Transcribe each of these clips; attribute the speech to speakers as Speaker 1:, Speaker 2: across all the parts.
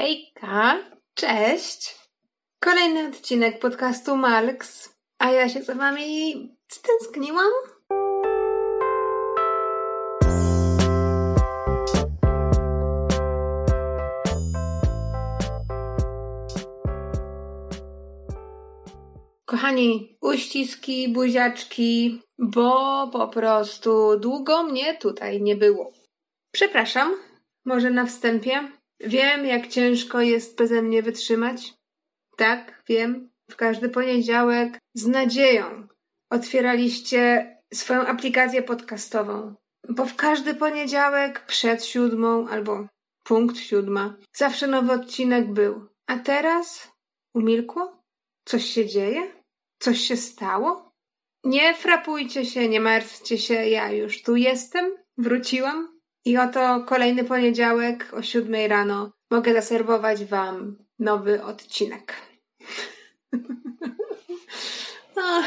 Speaker 1: Hejka, cześć! Kolejny odcinek podcastu Malks, a ja się za wami stęskniłam. Kochani, uściski, buziaczki, bo po prostu długo mnie tutaj nie było. Przepraszam, może na wstępie. Wiem, jak ciężko jest beze mnie wytrzymać. Tak, wiem. W każdy poniedziałek z nadzieją otwieraliście swoją aplikację podcastową. Bo w każdy poniedziałek przed siódmą albo punkt siódma zawsze nowy odcinek był. A teraz umilkło? Coś się dzieje? Coś się stało? Nie frapujcie się, nie martwcie się, ja już tu jestem, wróciłam. I oto kolejny poniedziałek o siódmej rano mogę zaserwować Wam nowy odcinek. No,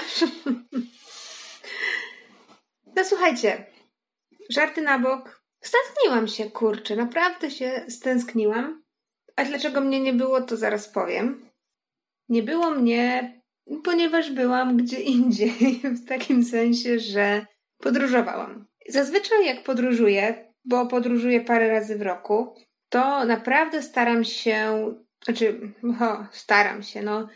Speaker 1: no słuchajcie, żarty na bok. Stęskniłam się, kurczę, naprawdę się stęskniłam. A dlaczego mnie nie było, to zaraz powiem. Nie było mnie, ponieważ byłam gdzie indziej, w takim sensie, że podróżowałam. Zazwyczaj jak podróżuję, bo podróżuję parę razy w roku, to naprawdę staram się, znaczy, ho, staram się, no,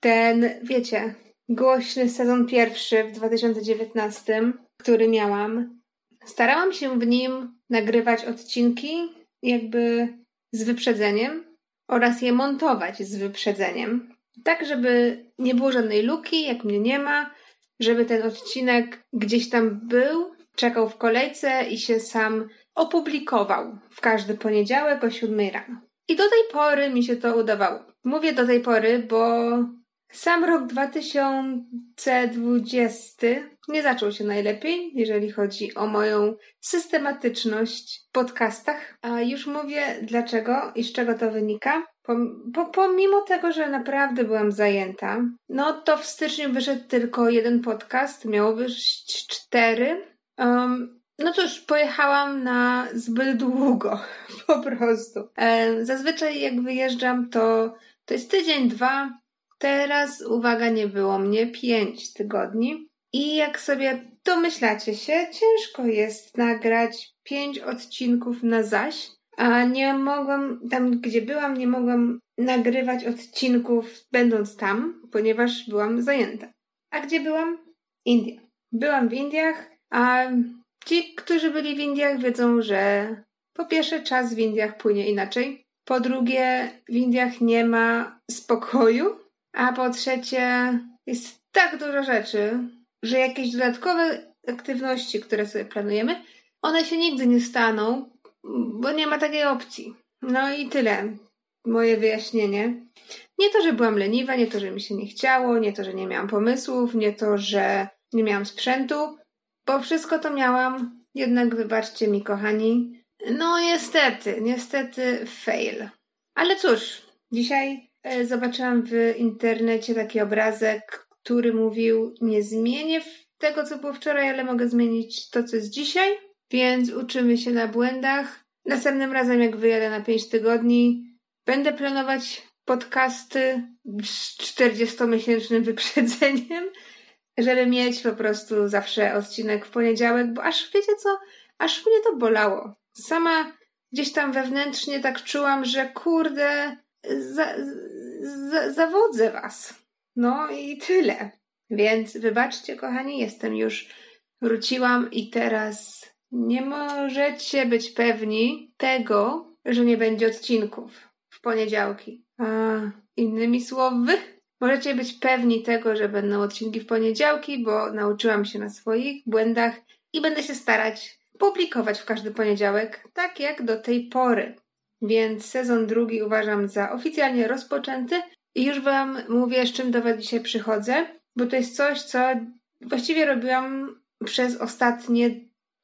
Speaker 1: ten, wiecie, głośny sezon pierwszy w 2019, który miałam, starałam się w nim nagrywać odcinki jakby z wyprzedzeniem oraz je montować z wyprzedzeniem. Tak, żeby nie było żadnej luki, jak mnie nie ma, żeby ten odcinek gdzieś tam był, czekał w kolejce i się sam opublikował w każdy poniedziałek o 7 rano. I do tej pory mi się to udawało. Mówię do tej pory, bo sam rok 2020 nie zaczął się najlepiej, jeżeli chodzi o moją systematyczność w podcastach. A już mówię dlaczego i z czego to wynika. Pomimo tego, że naprawdę byłam zajęta, no to w styczniu wyszedł tylko jeden podcast, miało być cztery. Um, no cóż, pojechałam na zbyt długo, po prostu. Zazwyczaj jak wyjeżdżam, to, to jest tydzień, dwa. Teraz, uwaga, nie było mnie pięć tygodni. I jak sobie domyślacie się, ciężko jest nagrać pięć odcinków na zaś, a nie mogłam, tam gdzie byłam, nie mogłam nagrywać odcinków będąc tam, ponieważ byłam zajęta. A gdzie byłam? India. Byłam w Indiach, a Ci, którzy byli w Indiach, wiedzą, że po pierwsze czas w Indiach płynie inaczej, po drugie w Indiach nie ma spokoju, a po trzecie jest tak dużo rzeczy, że jakieś dodatkowe aktywności, które sobie planujemy, one się nigdy nie staną, bo nie ma takiej opcji. No i tyle. Moje wyjaśnienie. Nie to, że byłam leniwa, nie to, że mi się nie chciało, nie to, że nie miałam pomysłów, nie to, że nie miałam sprzętu, bo wszystko to miałam, jednak wybaczcie mi, kochani. No niestety, niestety fail. Ale cóż, dzisiaj e, zobaczyłam w internecie taki obrazek, który mówił: Nie zmienię tego, co było wczoraj, ale mogę zmienić to, co jest dzisiaj. Więc uczymy się na błędach. Następnym razem, jak wyjadę na 5 tygodni, będę planować podcasty z 40-miesięcznym wyprzedzeniem żeby mieć po prostu zawsze odcinek w poniedziałek, bo aż wiecie co, aż mnie to bolało. Sama gdzieś tam wewnętrznie tak czułam, że kurde, za, za, zawodzę was. No i tyle. Więc wybaczcie, kochani, jestem już, wróciłam i teraz nie możecie być pewni tego, że nie będzie odcinków w poniedziałki. A innymi słowy, Możecie być pewni tego, że będą odcinki w poniedziałki, bo nauczyłam się na swoich błędach i będę się starać publikować w każdy poniedziałek, tak jak do tej pory. Więc sezon drugi uważam za oficjalnie rozpoczęty i już Wam mówię, z czym do Was dzisiaj przychodzę, bo to jest coś, co właściwie robiłam przez ostatnie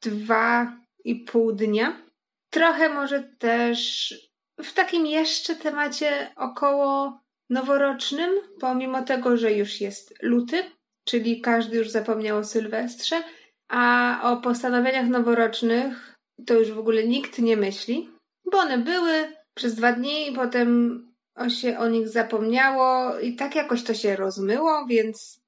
Speaker 1: dwa i pół dnia. Trochę może też w takim jeszcze temacie około noworocznym, pomimo tego, że już jest luty, czyli każdy już zapomniał o Sylwestrze, a o postanowieniach noworocznych to już w ogóle nikt nie myśli, bo one były, przez dwa dni i potem się o nich zapomniało i tak jakoś to się rozmyło, więc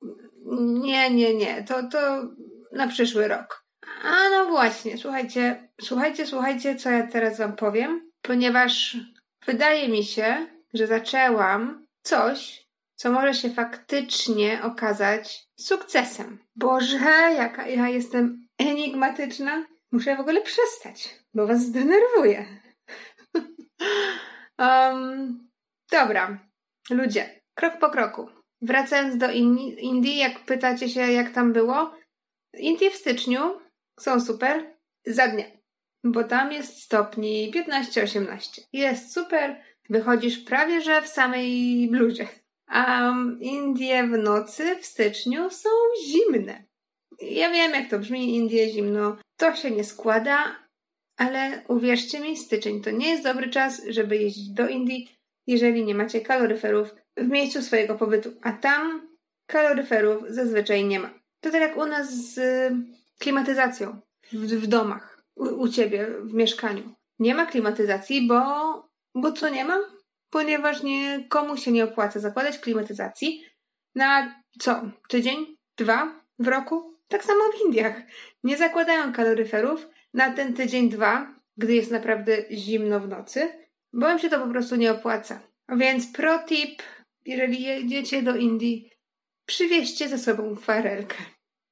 Speaker 1: nie, nie, nie, to, to na przyszły rok. A no właśnie, słuchajcie, słuchajcie, słuchajcie, co ja teraz wam powiem, ponieważ wydaje mi się, że zaczęłam coś, co może się faktycznie okazać sukcesem. Boże, jaka ja jestem enigmatyczna. Muszę w ogóle przestać, bo was zdenerwuję. um, dobra, ludzie, krok po kroku. Wracając do Indii, jak pytacie się, jak tam było, Indie w styczniu są super za dnia, bo tam jest stopni 15-18. Jest super, wychodzisz prawie że w samej bluzie. A Indie w nocy w styczniu są zimne. Ja wiem, jak to brzmi, Indie zimno. To się nie składa, ale uwierzcie mi, styczeń to nie jest dobry czas, żeby jeździć do Indii, jeżeli nie macie kaloryferów w miejscu swojego pobytu. A tam kaloryferów zazwyczaj nie ma. To tak jak u nas z klimatyzacją w, w domach, u, u ciebie w mieszkaniu. Nie ma klimatyzacji, bo, bo co nie ma? Ponieważ nie, komu się nie opłaca zakładać klimatyzacji na co? Tydzień? Dwa w roku? Tak samo w Indiach. Nie zakładają kaloryferów na ten tydzień, dwa, gdy jest naprawdę zimno w nocy, bo im się to po prostu nie opłaca. Więc pro tip, jeżeli jedziecie do Indii, przywieźcie ze sobą farelkę.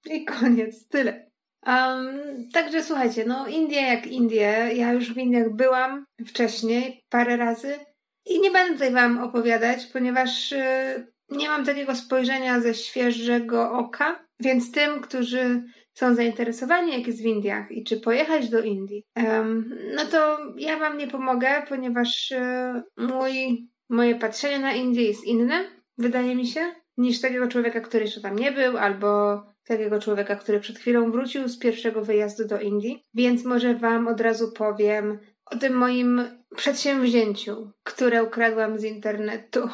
Speaker 1: I koniec, tyle. Um, także słuchajcie, no Indie jak Indie. Ja już w Indiach byłam wcześniej parę razy i nie będę tutaj Wam opowiadać, ponieważ y, nie mam takiego spojrzenia ze świeżego oka, więc tym, którzy są zainteresowani, jak jest w Indiach i czy pojechać do Indii, um, no to ja Wam nie pomogę, ponieważ y, mój, moje patrzenie na Indię jest inne, wydaje mi się, niż takiego człowieka, który jeszcze tam nie był, albo takiego człowieka, który przed chwilą wrócił z pierwszego wyjazdu do Indii, więc może Wam od razu powiem o tym moim przedsięwzięciu, które ukradłam z internetu.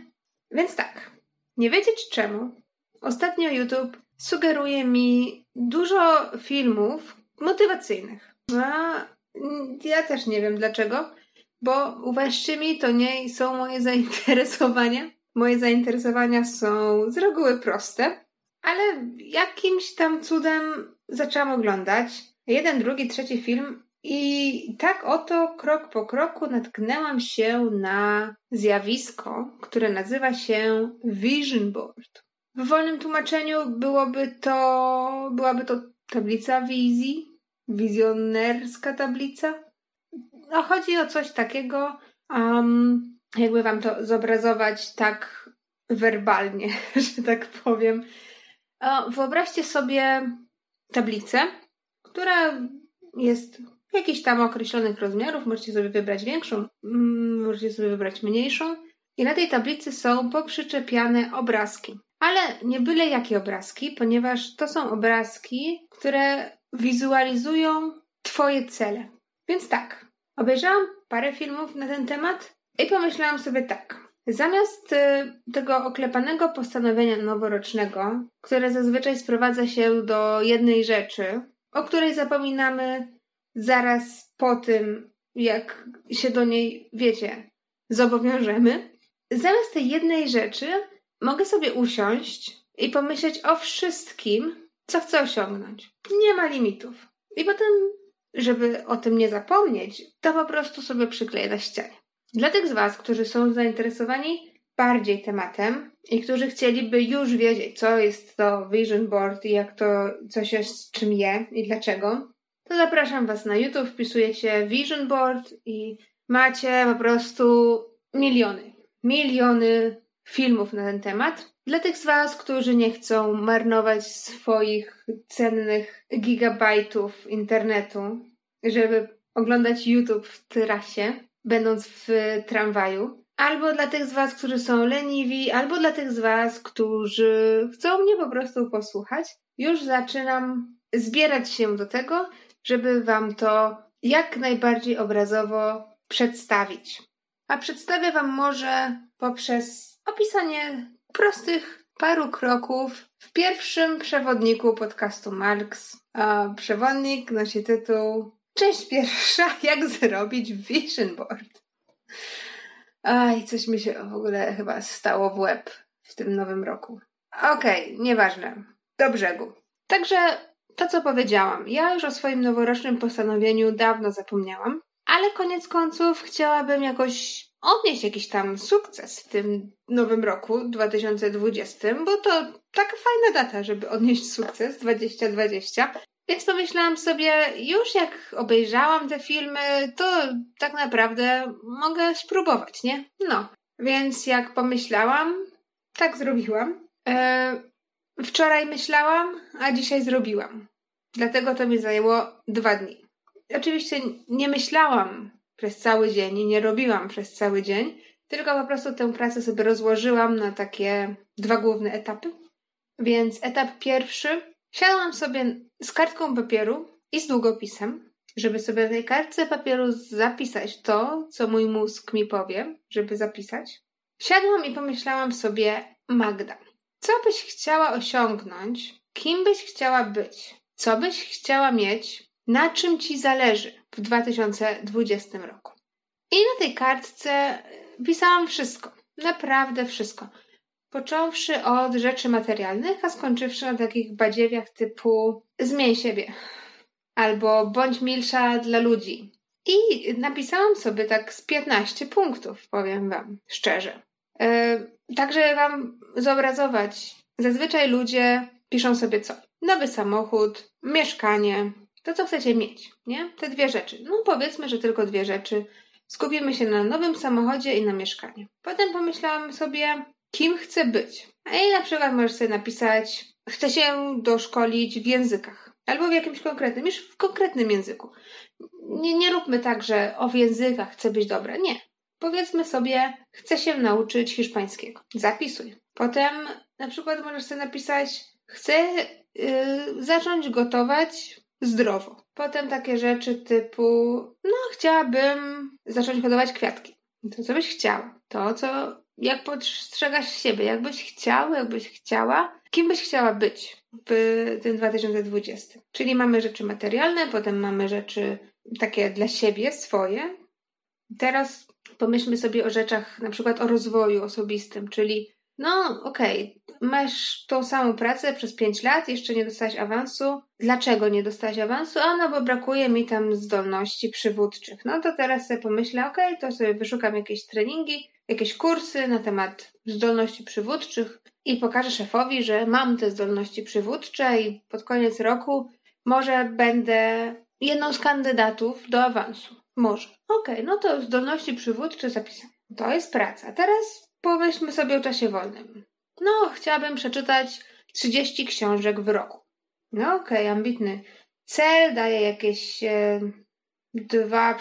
Speaker 1: więc tak, nie wiedzieć czemu, ostatnio YouTube sugeruje mi dużo filmów motywacyjnych. A ja też nie wiem dlaczego, bo uwierzcie mi, to nie są moje zainteresowania. Moje zainteresowania są z reguły proste ale jakimś tam cudem zaczęłam oglądać jeden, drugi, trzeci film i tak oto krok po kroku natknęłam się na zjawisko, które nazywa się vision board. W wolnym tłumaczeniu byłoby to, byłaby to tablica wizji, wizjonerska tablica. No, chodzi o coś takiego, um, jakby wam to zobrazować tak werbalnie, że tak powiem. Wyobraźcie sobie tablicę, która jest jakichś tam określonych rozmiarów. Możecie sobie wybrać większą, mm, możecie sobie wybrać mniejszą. I na tej tablicy są poprzyczepiane obrazki. Ale nie byle jakie obrazki, ponieważ to są obrazki, które wizualizują Twoje cele. Więc tak, obejrzałam parę filmów na ten temat i pomyślałam sobie tak. Zamiast y, tego oklepanego postanowienia noworocznego, które zazwyczaj sprowadza się do jednej rzeczy, o której zapominamy zaraz po tym, jak się do niej, wiecie, zobowiążemy, zamiast tej jednej rzeczy mogę sobie usiąść i pomyśleć o wszystkim, co chcę osiągnąć. Nie ma limitów. I potem, żeby o tym nie zapomnieć, to po prostu sobie przykleję na ścianie. Dla tych z Was, którzy są zainteresowani bardziej tematem i którzy chcieliby już wiedzieć, co jest to Vision Board i jak to, co się z czym je i dlaczego, to zapraszam Was na YouTube, wpisujecie Vision Board i macie po prostu miliony, miliony filmów na ten temat. Dla tych z Was, którzy nie chcą marnować swoich cennych gigabajtów internetu, żeby oglądać YouTube w trasie, będąc w tramwaju. Albo dla tych z Was, którzy są leniwi, albo dla tych z Was, którzy chcą mnie po prostu posłuchać. Już zaczynam zbierać się do tego, żeby Wam to jak najbardziej obrazowo przedstawić. A przedstawię Wam może poprzez opisanie prostych paru kroków w pierwszym przewodniku podcastu Marx. A przewodnik nosi tytuł Część pierwsza, jak zrobić vision board. Aj, coś mi się w ogóle chyba stało w łeb w tym nowym roku. Okej, okay, nieważne. Do brzegu. Także to, co powiedziałam. Ja już o swoim noworocznym postanowieniu dawno zapomniałam, ale koniec końców chciałabym jakoś odnieść jakiś tam sukces w tym nowym roku 2020, bo to taka fajna data, żeby odnieść sukces 2020. Więc pomyślałam sobie, już jak obejrzałam te filmy, to tak naprawdę mogę spróbować, nie? No. Więc jak pomyślałam, tak zrobiłam. E, wczoraj myślałam, a dzisiaj zrobiłam. Dlatego to mi zajęło dwa dni. Oczywiście nie myślałam przez cały dzień i nie robiłam przez cały dzień, tylko po prostu tę pracę sobie rozłożyłam na takie dwa główne etapy. Więc etap pierwszy, siadłam sobie z kartką papieru i z długopisem, żeby sobie na tej kartce papieru zapisać to, co mój mózg mi powie, żeby zapisać. Siadłam i pomyślałam sobie, Magda, co byś chciała osiągnąć, kim byś chciała być, co byś chciała mieć, na czym ci zależy w 2020 roku. I na tej kartce pisałam wszystko, naprawdę wszystko. Począwszy od rzeczy materialnych, a skończywszy na takich badziewiach typu zmień siebie albo bądź milsza dla ludzi. I napisałam sobie tak z 15 punktów, powiem Wam szczerze. Yy, także Wam zobrazować. Zazwyczaj ludzie piszą sobie co? Nowy samochód, mieszkanie, to co chcecie mieć, nie? Te dwie rzeczy. No powiedzmy, że tylko dwie rzeczy. Skupimy się na nowym samochodzie i na mieszkaniu. Potem pomyślałam sobie, kim chcę być. I na przykład możesz sobie napisać, chcę się doszkolić w językach. Albo w jakimś konkretnym, już w konkretnym języku. Nie, nie róbmy tak, że o w językach chcę być dobra. Nie. Powiedzmy sobie, chcę się nauczyć hiszpańskiego. Zapisuj. Potem na przykład możesz sobie napisać, chcę yy, zacząć gotować zdrowo. Potem takie rzeczy typu, no chciałabym zacząć hodować kwiatki. To, co byś chciała. To, co, jak postrzegasz siebie, jakbyś chciał, jakbyś chciała, kim byś chciała być w tym 2020. Czyli mamy rzeczy materialne, potem mamy rzeczy takie dla siebie, swoje. Teraz pomyślmy sobie o rzeczach, na przykład o rozwoju osobistym, czyli no okej, okay, masz tą samą pracę przez 5 lat, jeszcze nie dostałaś awansu. Dlaczego nie dostałaś awansu? A no bo brakuje mi tam zdolności przywódczych. No to teraz sobie pomyślę, okej, okay, to sobie wyszukam jakieś treningi, jakieś kursy na temat zdolności przywódczych i pokażę szefowi, że mam te zdolności przywódcze i pod koniec roku może będę jedną z kandydatów do awansu. Może. Okej, okay, no to zdolności przywódcze zapisane. To jest praca. Teraz pomyślmy sobie o czasie wolnym. No, chciałabym przeczytać 30 książek w roku. No okej, okay, ambitny. Cel daje jakieś e, 2,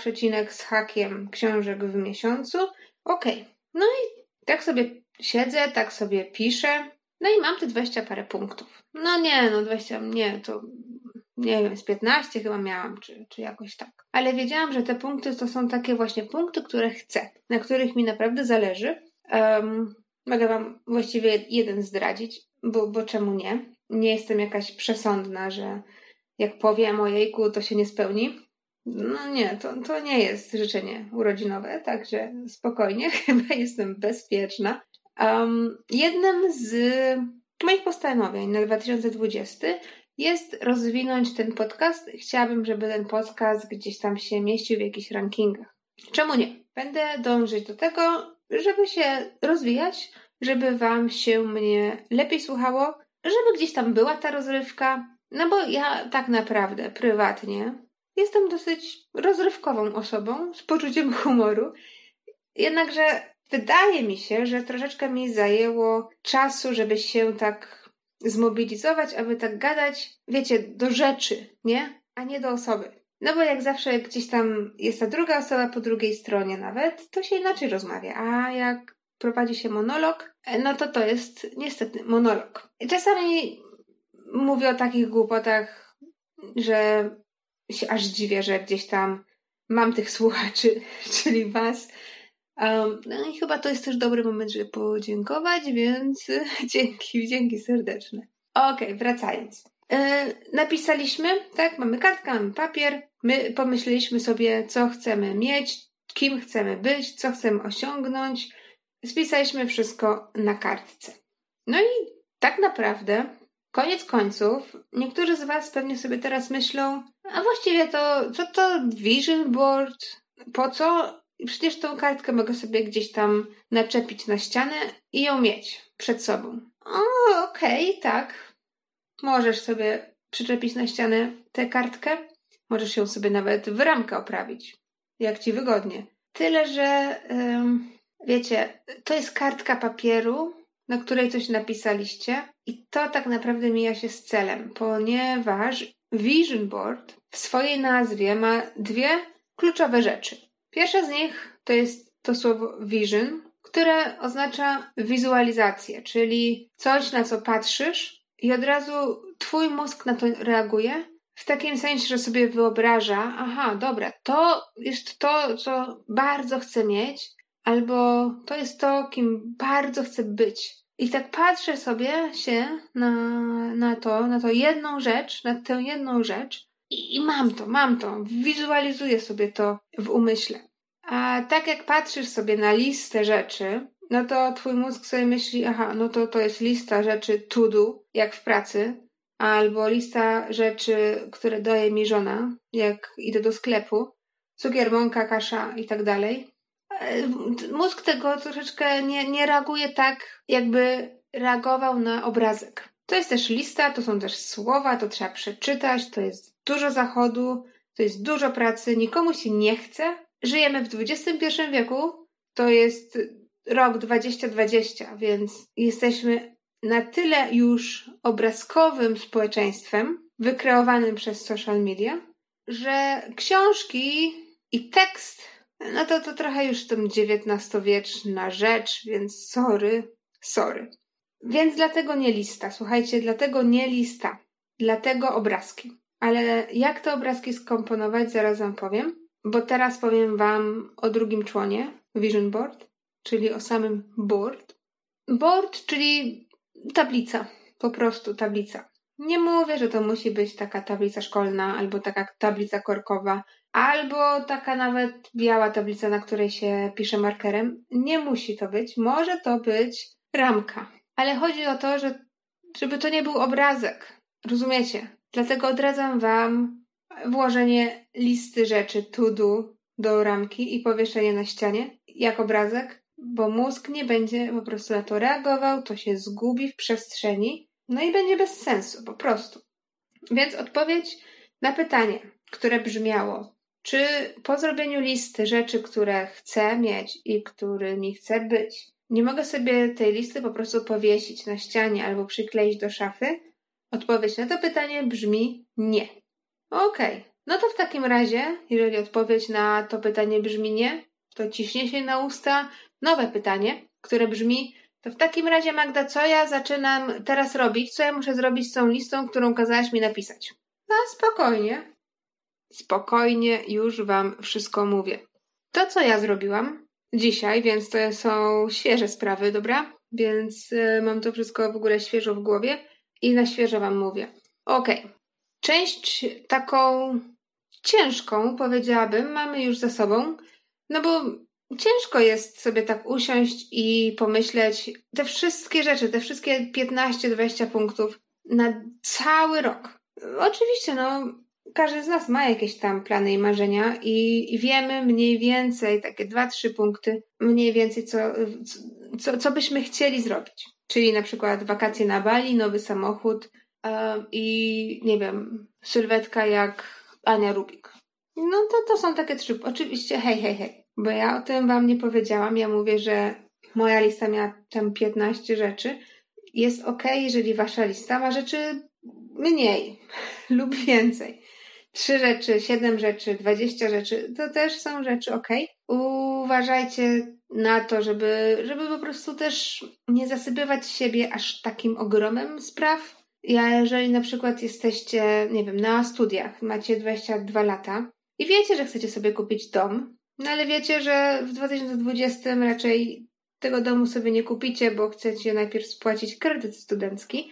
Speaker 1: z hakiem książek w miesiącu. Okej. Okay. No i tak sobie siedzę, tak sobie piszę. No i mam te 20 parę punktów. No nie, no 20, nie, to nie wiem, z 15 chyba miałam, czy, czy jakoś tak. Ale wiedziałam, że te punkty to są takie właśnie punkty, które chcę, na których mi naprawdę zależy. Um, mogę Wam właściwie jeden zdradzić, bo, bo czemu nie? Nie jestem jakaś przesądna, że jak powiem o jejku, to się nie spełni. No nie, to, to nie jest życzenie urodzinowe, także spokojnie, chyba jestem bezpieczna. Um, jednym z moich postanowień na 2020 jest rozwinąć ten podcast. Chciałabym, żeby ten podcast gdzieś tam się mieścił w jakichś rankingach. Czemu nie? Będę dążyć do tego, żeby się rozwijać, żeby Wam się mnie lepiej słuchało, żeby gdzieś tam była ta rozrywka. No bo ja tak naprawdę, prywatnie, jestem dosyć rozrywkową osobą z poczuciem humoru. Jednakże wydaje mi się, że troszeczkę mi zajęło czasu, żeby się tak zmobilizować, aby tak gadać, wiecie, do rzeczy, nie? A nie do osoby. No bo jak zawsze gdzieś tam jest ta druga osoba po drugiej stronie nawet, to się inaczej rozmawia. A jak prowadzi się monolog, no to to jest niestety monolog. Czasami mówię o takich głupotach, że się aż dziwię, że gdzieś tam mam tych słuchaczy, czyli was. Um, no i chyba to jest też dobry moment, żeby podziękować, więc dzięki, dzięki serdeczne. Okej, okay, wracając. Yy, napisaliśmy, tak, mamy kartkę, mamy papier, my pomyśleliśmy sobie, co chcemy mieć, kim chcemy być, co chcemy osiągnąć. Spisaliśmy wszystko na kartce. No i tak naprawdę, koniec końców, niektórzy z Was pewnie sobie teraz myślą, a właściwie to, co to vision board? Po co? Przecież tą kartkę mogę sobie gdzieś tam naczepić na ścianę i ją mieć przed sobą. O, okej, okay, tak. Możesz sobie przyczepić na ścianę tę kartkę. Możesz ją sobie nawet w ramkę oprawić, jak ci wygodnie. Tyle, że wiecie, to jest kartka papieru, na której coś napisaliście, i to tak naprawdę mija się z celem, ponieważ Vision Board w swojej nazwie ma dwie kluczowe rzeczy. Pierwsza z nich to jest to słowo vision, które oznacza wizualizację, czyli coś, na co patrzysz i od razu twój mózg na to reaguje. W takim sensie, że sobie wyobraża, aha, dobra, to jest to, co bardzo chcę mieć, albo to jest to, kim bardzo chcę być. I tak patrzę sobie się na, na to, na to jedną rzecz, na tę jedną rzecz i, i mam to, mam to, wizualizuję sobie to w umyśle. A tak jak patrzysz sobie na listę rzeczy, no to twój mózg sobie myśli, aha, no to to jest lista rzeczy to do, jak w pracy, albo lista rzeczy, które daje mi żona, jak idę do sklepu, cukier, mąka, kasza i tak dalej. Mózg tego troszeczkę nie, nie reaguje tak, jakby reagował na obrazek. To jest też lista, to są też słowa, to trzeba przeczytać, to jest dużo zachodu, to jest dużo pracy, nikomu się nie chce. Żyjemy w XXI wieku, to jest rok 2020, więc jesteśmy na tyle już obrazkowym społeczeństwem, wykreowanym przez social media, że książki i tekst, no to to trochę już tam XIX-wieczna rzecz, więc sorry, sorry. Więc dlatego nie lista, słuchajcie, dlatego nie lista, dlatego obrazki. Ale jak te obrazki skomponować, zaraz Wam powiem, bo teraz powiem Wam o drugim członie, Vision Board, czyli o samym board. Board, czyli tablica, po prostu tablica. Nie mówię, że to musi być taka tablica szkolna, albo taka tablica korkowa, albo taka nawet biała tablica, na której się pisze markerem. Nie musi to być. Może to być ramka. Ale chodzi o to, że żeby to nie był obrazek. Rozumiecie? Dlatego odradzam Wam włożenie listy rzeczy to do do ramki i powieszenie na ścianie jak obrazek, bo mózg nie będzie po prostu na to reagował, to się zgubi w przestrzeni, no i będzie bez sensu, po prostu. Więc odpowiedź na pytanie, które brzmiało, czy po zrobieniu listy rzeczy, które chcę mieć i którymi chcę być, nie mogę sobie tej listy po prostu powiesić na ścianie albo przykleić do szafy? Odpowiedź na to pytanie brzmi nie. Okej, okay. no to w takim razie, jeżeli odpowiedź na to pytanie brzmi nie, to ciśnie się na usta nowe pytanie, które brzmi: To w takim razie, Magda, co ja zaczynam teraz robić? Co ja muszę zrobić z tą listą, którą kazałaś mi napisać? No, spokojnie. Spokojnie, już Wam wszystko mówię. To, co ja zrobiłam dzisiaj, więc to są świeże sprawy, dobra? Więc y, mam to wszystko w ogóle świeżo w głowie i na świeżo Wam mówię. Okej. Okay. Część taką ciężką, powiedziałabym, mamy już za sobą, no bo ciężko jest sobie tak usiąść i pomyśleć te wszystkie rzeczy, te wszystkie 15-20 punktów na cały rok. Oczywiście, no, każdy z nas ma jakieś tam plany i marzenia i, wiemy mniej więcej, takie 2-3 punkty, mniej więcej, co, co, co byśmy chcieli zrobić. Czyli na przykład wakacje na Bali, nowy samochód yy, i nie wiem, sylwetka jak Ania Rubik. No to, to są takie trzy. Oczywiście, hej, hej, hej. Bo ja o tym wam nie powiedziałam. Ja mówię, że moja lista miała tam 15 rzeczy. Jest ok, jeżeli wasza lista ma rzeczy mniej lub więcej. Trzy rzeczy, siedem rzeczy, dwadzieścia rzeczy, to też są rzeczy ok. Uważajcie na to, żeby, żeby po prostu też nie zasypywać siebie aż takim ogromem spraw. Ja, jeżeli na przykład jesteście, nie wiem, na studiach, macie 22 lata i wiecie, że chcecie sobie kupić dom, no ale wiecie, że w 2020 raczej tego domu sobie nie kupicie, bo chcecie najpierw spłacić kredyt studencki,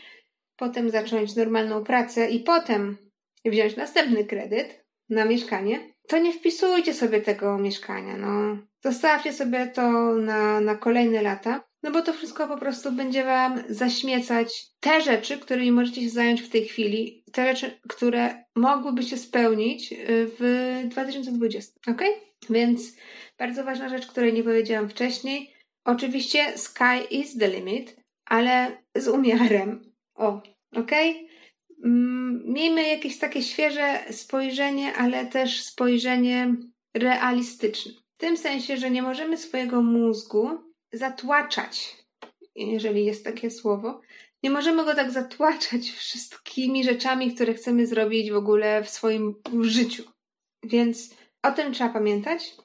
Speaker 1: potem zacząć normalną pracę i potem wziąć następny kredyt na mieszkanie, to nie wpisujcie sobie tego mieszkania, no. Zostawcie sobie to na, na kolejne lata, no bo to wszystko po prostu będzie wam zaśmiecać te rzeczy, którymi możecie się zająć w tej chwili, te rzeczy, które mogłyby się spełnić y, w 2020, ok? Więc bardzo ważna rzecz, której nie powiedziałam wcześniej. Oczywiście sky is the limit, ale z umiarem. O, ok? Mm, miejmy jakieś takie świeże spojrzenie, ale też spojrzenie realistyczne. W tym sensie, że nie możemy swojego mózgu zatłaczać, jeżeli jest takie słowo. Nie możemy go tak zatłaczać wszystkimi rzeczami, które chcemy zrobić w ogóle w swoim życiu. Więc o tym trzeba pamiętać.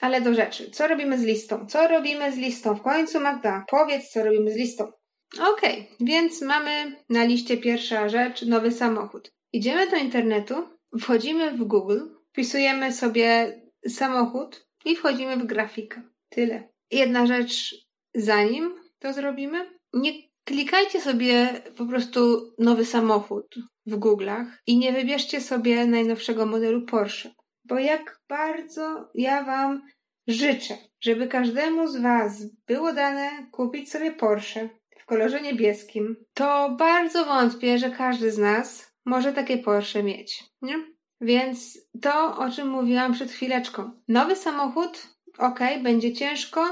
Speaker 1: Ale do rzeczy. Co robimy z listą? Co robimy z listą? W końcu, Magda, powiedz, co robimy z listą. Okay, więc mamy na liście pierwsza rzecz nowy samochód. Idziemy do internetu, wchodzimy w Google, wpisujemy sobie samochód i wchodzimy w grafikę. Tyle. Jedna rzecz, zanim to zrobimy, nie klikajcie sobie po prostu nowy samochód w Google'ach i nie wybierzcie sobie najnowszego modelu Porsche. Bo jak bardzo ja Wam życzę, żeby każdemu z Was było dane kupić sobie Porsche w kolorze niebieskim, to bardzo wątpię, że każdy z nas może takie Porsche mieć, nie? Więc to, o czym mówiłam przed chwileczką. Nowy samochód, ok, będzie ciężko,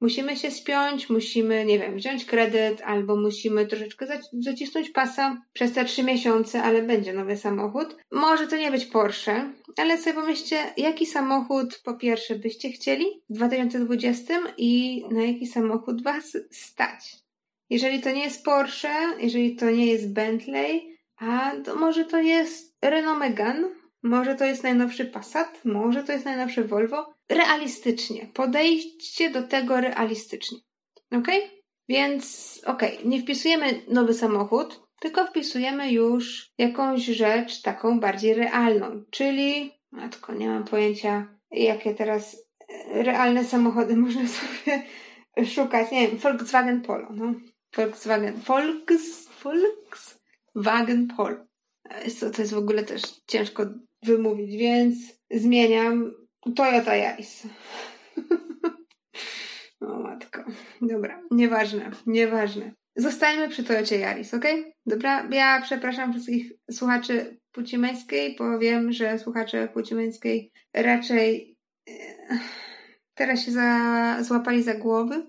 Speaker 1: musimy się spiąć, musimy, nie wiem, wziąć kredyt, albo musimy troszeczkę zacisnąć pasa przez te trzy miesiące, ale będzie nowy samochód. Może to nie być Porsche, ale sobie pomyślcie, jaki samochód po pierwsze byście chcieli w 2020 i na jaki samochód was stać. Jeżeli to nie jest Porsche, jeżeli to nie jest Bentley, a to może to jest Renault Megane, może to jest najnowszy Passat, może to jest najnowszy Volvo. Realistycznie. Podejdźcie do tego realistycznie. Ok? Więc, ok, nie wpisujemy nowy samochód, tylko wpisujemy już jakąś rzecz taką bardziej realną, czyli, matko, nie mam pojęcia, jakie teraz e, realne samochody można sobie szukać. Nie wiem, Volkswagen Polo, no. Volkswagen, Volks, Volkswagen Polo. To, to jest w ogóle też ciężko wymówić, więc zmieniam Toyota Yaris. o matko. Dobra, nieważne, nieważne. Zostańmy przy Toyocie Yaris, ok? Dobra, ja przepraszam wszystkich słuchaczy płci męskiej, powiem, że słuchacze płci męskiej raczej e, teraz się za, złapali za głowy,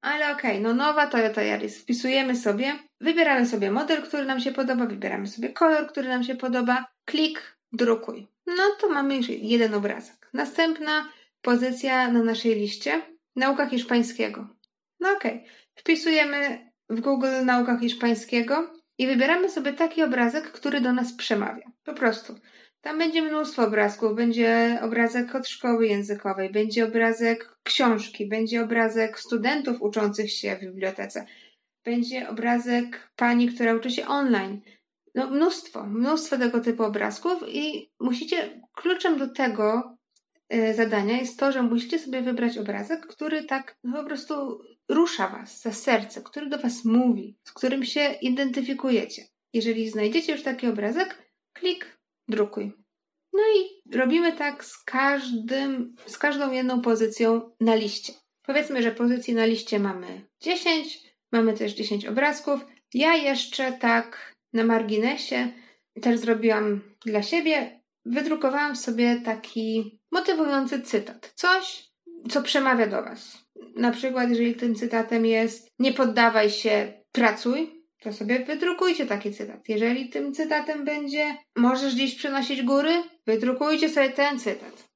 Speaker 1: ale okej, okay, no nowa Toyota Yaris. Wpisujemy sobie, wybieramy sobie model, który nam się podoba, wybieramy sobie kolor, który nam się podoba, klik, drukuj. No to mamy już jeden obrazek. Następna pozycja na naszej liście nauka hiszpańskiego. No okej, okay. wpisujemy w Google nauka hiszpańskiego i wybieramy sobie taki obrazek, który do nas przemawia. Po prostu. Tam będzie mnóstwo obrazków. Będzie obrazek od szkoły językowej, będzie obrazek książki, będzie obrazek studentów uczących się w bibliotece, będzie obrazek pani, która uczy się online. No, mnóstwo, mnóstwo tego typu obrazków, i musicie, kluczem do tego zadania jest to, że musicie sobie wybrać obrazek, który tak no, po prostu rusza Was za serce, który do Was mówi, z którym się identyfikujecie. Jeżeli znajdziecie już taki obrazek, klik drukuj. No i robimy tak z każdym, z każdą jedną pozycją na liście. Powiedzmy, że pozycji na liście mamy 10, mamy też 10 obrazków. Ja jeszcze tak na marginesie też zrobiłam dla siebie, wydrukowałam sobie taki motywujący cytat. Coś, co przemawia do Was. Na przykład, jeżeli tym cytatem jest nie poddawaj się, pracuj, to sobie wydrukujcie taki cytat. Jeżeli tym cytatem będzie możesz dziś przynosić góry, wydrukujcie sobie ten cytat.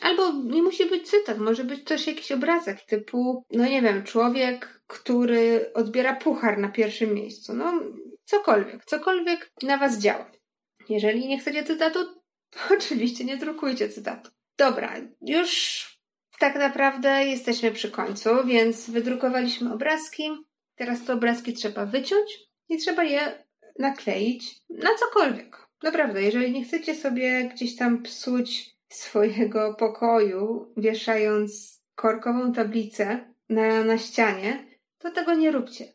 Speaker 1: Albo nie musi być cytat, może być też jakiś obrazek typu, no nie wiem, człowiek, który odbiera puchar na pierwszym miejscu. No, cokolwiek, cokolwiek na was działa. Jeżeli nie chcecie cytatu, oczywiście nie drukujcie cytatu. Dobra, już tak naprawdę jesteśmy przy końcu, więc wydrukowaliśmy obrazki. Teraz te obrazki trzeba wyciąć i trzeba je nakleić na cokolwiek. Naprawdę, jeżeli nie chcecie sobie gdzieś tam psuć swojego pokoju, wieszając korkową tablicę na, na ścianie, to tego nie róbcie.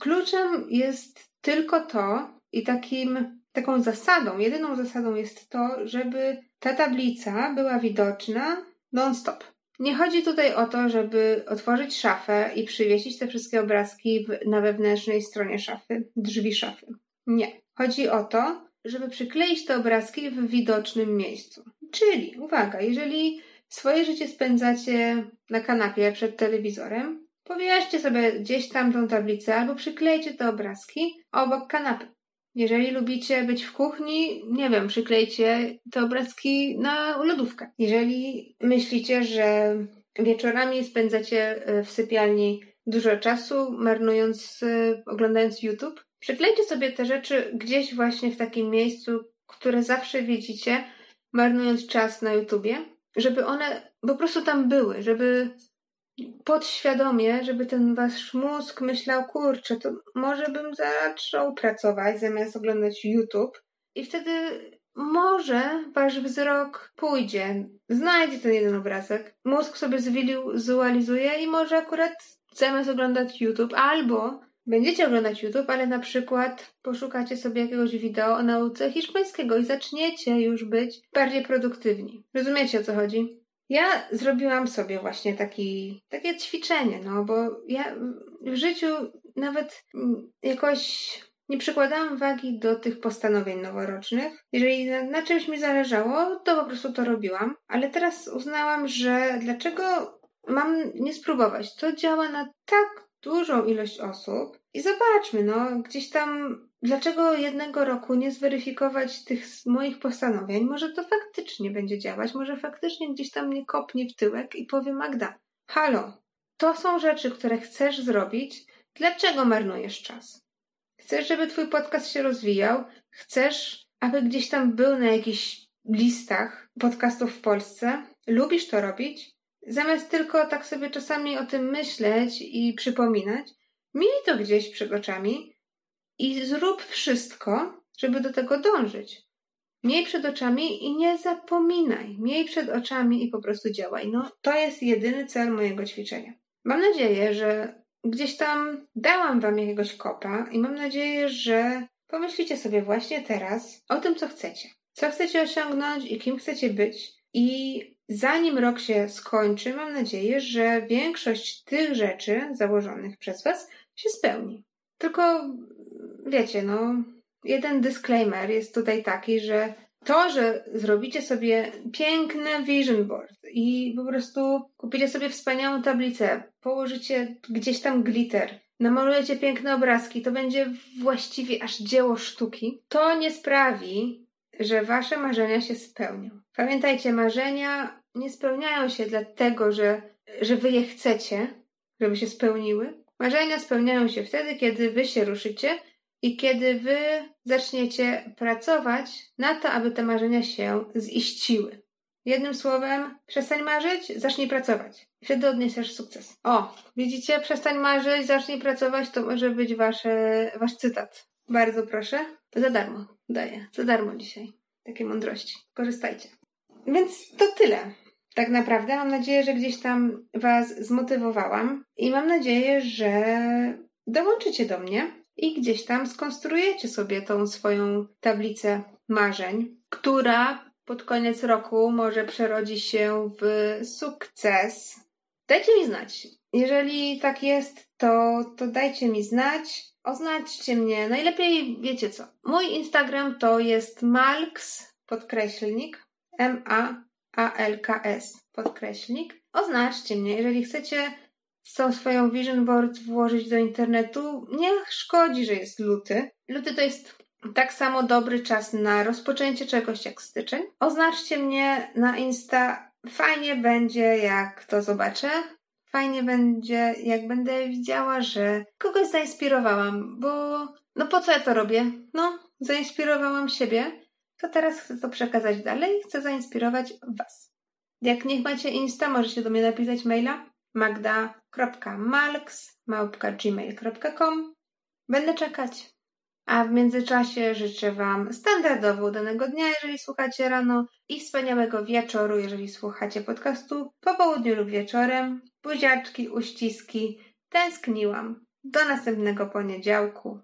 Speaker 1: Kluczem jest tylko to i takim taką zasadą, jedyną zasadą jest to, żeby ta tablica była widoczna non-stop. Nie chodzi tutaj o to, żeby otworzyć szafę i przywiesić te wszystkie obrazki na wewnętrznej stronie szafy, drzwi szafy. Nie. Chodzi o to, żeby przykleić te obrazki w widocznym miejscu. Czyli, uwaga, jeżeli swoje życie spędzacie na kanapie przed telewizorem, powierzcie sobie gdzieś tam tą tablicę albo przyklejcie te obrazki obok kanapy. Jeżeli lubicie być w kuchni, nie wiem, przyklejcie te obrazki na lodówkę. Jeżeli myślicie, że wieczorami spędzacie e, w sypialni dużo czasu, marnując, e, oglądając YouTube, przyklejcie sobie te rzeczy gdzieś właśnie w takim miejscu, które zawsze widzicie, marnując czas na YouTubie, żeby one po prostu tam były, żeby podświadomie, żeby ten wasz mózg myślał, kurczę, to może bym zaczął pracować zamiast oglądać YouTube i wtedy może wasz wzrok pójdzie, znajdzie ten jeden obrazek, mózg sobie zwizualizuje i może akurat zamiast oglądać YouTube albo będziecie oglądać YouTube, ale na przykład poszukacie sobie jakiegoś wideo o nauce hiszpańskiego i zaczniecie już być bardziej produktywni. Rozumiecie o co chodzi? Ja zrobiłam sobie właśnie taki, takie ćwiczenie, no bo ja w życiu nawet jakoś nie przykładałam wagi do tych postanowień noworocznych. Jeżeli na, na czymś mi zależało, to po prostu to robiłam. Ale teraz uznałam, że dlaczego mam nie spróbować? To działa na tak dużą ilość osób i zobaczmy, no, gdzieś tam dlaczego jednego roku nie zweryfikować tych moich postanowień? Może to faktycznie będzie działać, może faktycznie gdzieś tam mnie kopnie w tyłek i powie Magda, halo, to są rzeczy, które chcesz zrobić, dlaczego marnujesz czas? Chcesz, żeby twój podcast się rozwijał? Chcesz, aby gdzieś tam był na jakichś listach podcastów w Polsce? Lubisz to robić? Zamiast tylko tak sobie czasami o tym myśleć i przypominać, miej to gdzieś przed oczami i zrób wszystko, żeby do tego dążyć. Miej przed oczami i nie zapominaj. Miej przed oczami i po prostu działaj. No, to jest jedyny cel mojego ćwiczenia. Mam nadzieję, że gdzieś tam dałam Wam jakiegoś kopa i mam nadzieję, że pomyślicie sobie właśnie teraz o tym, co chcecie. Co chcecie osiągnąć i kim chcecie być. I zanim rok się skończy, mam nadzieję, że większość tych rzeczy założonych przez Was się spełni. Tylko wiecie, no, jeden disclaimer jest tutaj taki, że to, że zrobicie sobie piękne vision board i po prostu kupicie sobie wspaniałą tablicę, położycie gdzieś tam glitter, namalujecie piękne obrazki, to będzie właściwie aż dzieło sztuki, to nie sprawi, że wasze marzenia się spełnią. Pamiętajcie, marzenia nie spełniają się dlatego, że, że wy je chcecie, żeby się spełniły. Marzenia spełniają się wtedy, kiedy wy się ruszycie i kiedy wy zaczniecie pracować na to, aby te marzenia się ziściły. Jednym słowem, przestań marzyć, zacznij pracować. Wtedy odniesiesz sukces. O, widzicie, przestań marzyć, zacznij pracować, to może być wasze, wasz cytat. Bardzo proszę. Za darmo daję. Za darmo dzisiaj. Takie mądrości. Korzystajcie. Więc to tyle. Tak naprawdę mam nadzieję, że gdzieś tam Was zmotywowałam i mam nadzieję, że dołączycie do mnie i gdzieś tam skonstruujecie sobie tą swoją tablicę marzeń, która pod koniec roku może przerodzi się w sukces. Dajcie mi znać. Jeżeli tak jest, to, to dajcie mi znać. Oznaczcie mnie. Najlepiej wiecie co. Mój Instagram to jest malks podkreślnik M-A-A-L-K-S podkreślnik. Oznaczcie mnie. Jeżeli chcecie tą swoją vision board włożyć do internetu, nie szkodzi, że jest luty. Luty to jest tak samo dobry czas na rozpoczęcie czegoś jak styczeń. Oznaczcie mnie na Insta. Fajnie będzie, jak to zobaczę. Fajnie będzie, jak będę widziała, że kogoś zainspirowałam, bo no po co ja to robię? No, zainspirowałam siebie, to teraz chcę to przekazać dalej, chcę zainspirować Was. Jak niech macie Insta, możecie do mnie napisać maila magda.malks.gmail.com Będę czekać. A w międzyczasie życzę Wam standardowo danego dnia, jeżeli słuchacie rano, i wspaniałego wieczoru, jeżeli słuchacie podcastu po południu lub wieczorem. Buziaczki, uściski. Tęskniłam. Do następnego poniedziałku.